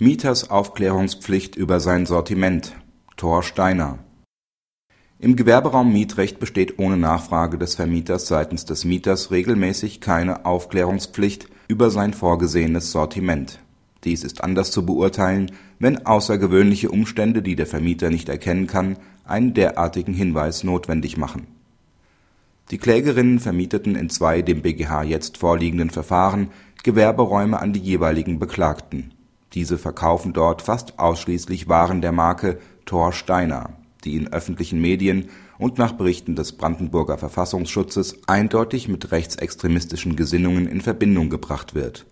Mieters Aufklärungspflicht über sein Sortiment Thor Steiner Im Gewerberaum Mietrecht besteht ohne Nachfrage des Vermieters seitens des Mieters regelmäßig keine Aufklärungspflicht über sein vorgesehenes Sortiment. Dies ist anders zu beurteilen, wenn außergewöhnliche Umstände, die der Vermieter nicht erkennen kann, einen derartigen Hinweis notwendig machen. Die Klägerinnen vermieteten in zwei dem BGH jetzt vorliegenden Verfahren Gewerberäume an die jeweiligen Beklagten. Diese verkaufen dort fast ausschließlich Waren der Marke Thor Steiner, die in öffentlichen Medien und nach Berichten des Brandenburger Verfassungsschutzes eindeutig mit rechtsextremistischen Gesinnungen in Verbindung gebracht wird.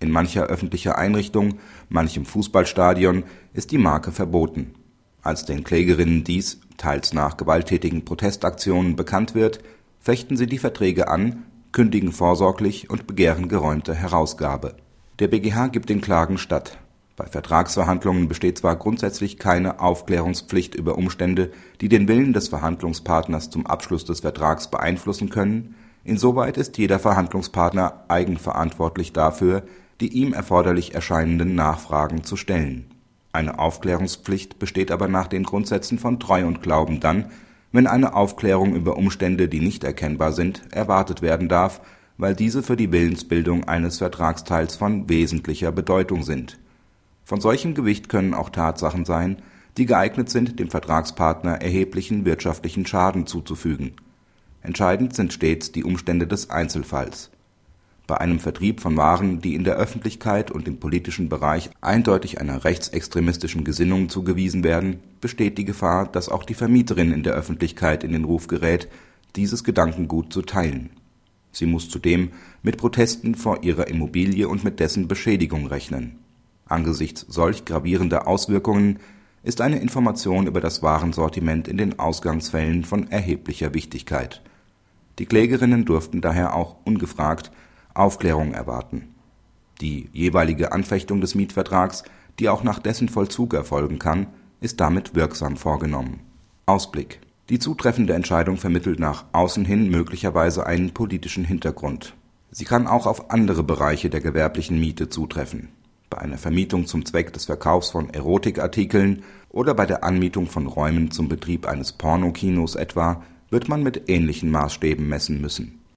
In mancher öffentlicher Einrichtung, manchem Fußballstadion ist die Marke verboten. Als den Klägerinnen dies, teils nach gewalttätigen Protestaktionen, bekannt wird, fechten sie die Verträge an, kündigen vorsorglich und begehren geräumte Herausgabe. Der BGH gibt den Klagen statt. Bei Vertragsverhandlungen besteht zwar grundsätzlich keine Aufklärungspflicht über Umstände, die den Willen des Verhandlungspartners zum Abschluss des Vertrags beeinflussen können, insoweit ist jeder Verhandlungspartner eigenverantwortlich dafür, die ihm erforderlich erscheinenden Nachfragen zu stellen. Eine Aufklärungspflicht besteht aber nach den Grundsätzen von Treu und Glauben dann, wenn eine Aufklärung über Umstände, die nicht erkennbar sind, erwartet werden darf, weil diese für die Willensbildung eines Vertragsteils von wesentlicher Bedeutung sind. Von solchem Gewicht können auch Tatsachen sein, die geeignet sind, dem Vertragspartner erheblichen wirtschaftlichen Schaden zuzufügen. Entscheidend sind stets die Umstände des Einzelfalls. Bei einem Vertrieb von Waren, die in der Öffentlichkeit und im politischen Bereich eindeutig einer rechtsextremistischen Gesinnung zugewiesen werden, besteht die Gefahr, dass auch die Vermieterin in der Öffentlichkeit in den Ruf gerät, dieses Gedankengut zu teilen. Sie muss zudem mit Protesten vor ihrer Immobilie und mit dessen Beschädigung rechnen. Angesichts solch gravierender Auswirkungen ist eine Information über das Warensortiment in den Ausgangsfällen von erheblicher Wichtigkeit. Die Klägerinnen durften daher auch ungefragt Aufklärung erwarten. Die jeweilige Anfechtung des Mietvertrags, die auch nach dessen Vollzug erfolgen kann, ist damit wirksam vorgenommen. Ausblick Die zutreffende Entscheidung vermittelt nach außen hin möglicherweise einen politischen Hintergrund. Sie kann auch auf andere Bereiche der gewerblichen Miete zutreffen. Bei einer Vermietung zum Zweck des Verkaufs von Erotikartikeln oder bei der Anmietung von Räumen zum Betrieb eines Pornokinos etwa wird man mit ähnlichen Maßstäben messen müssen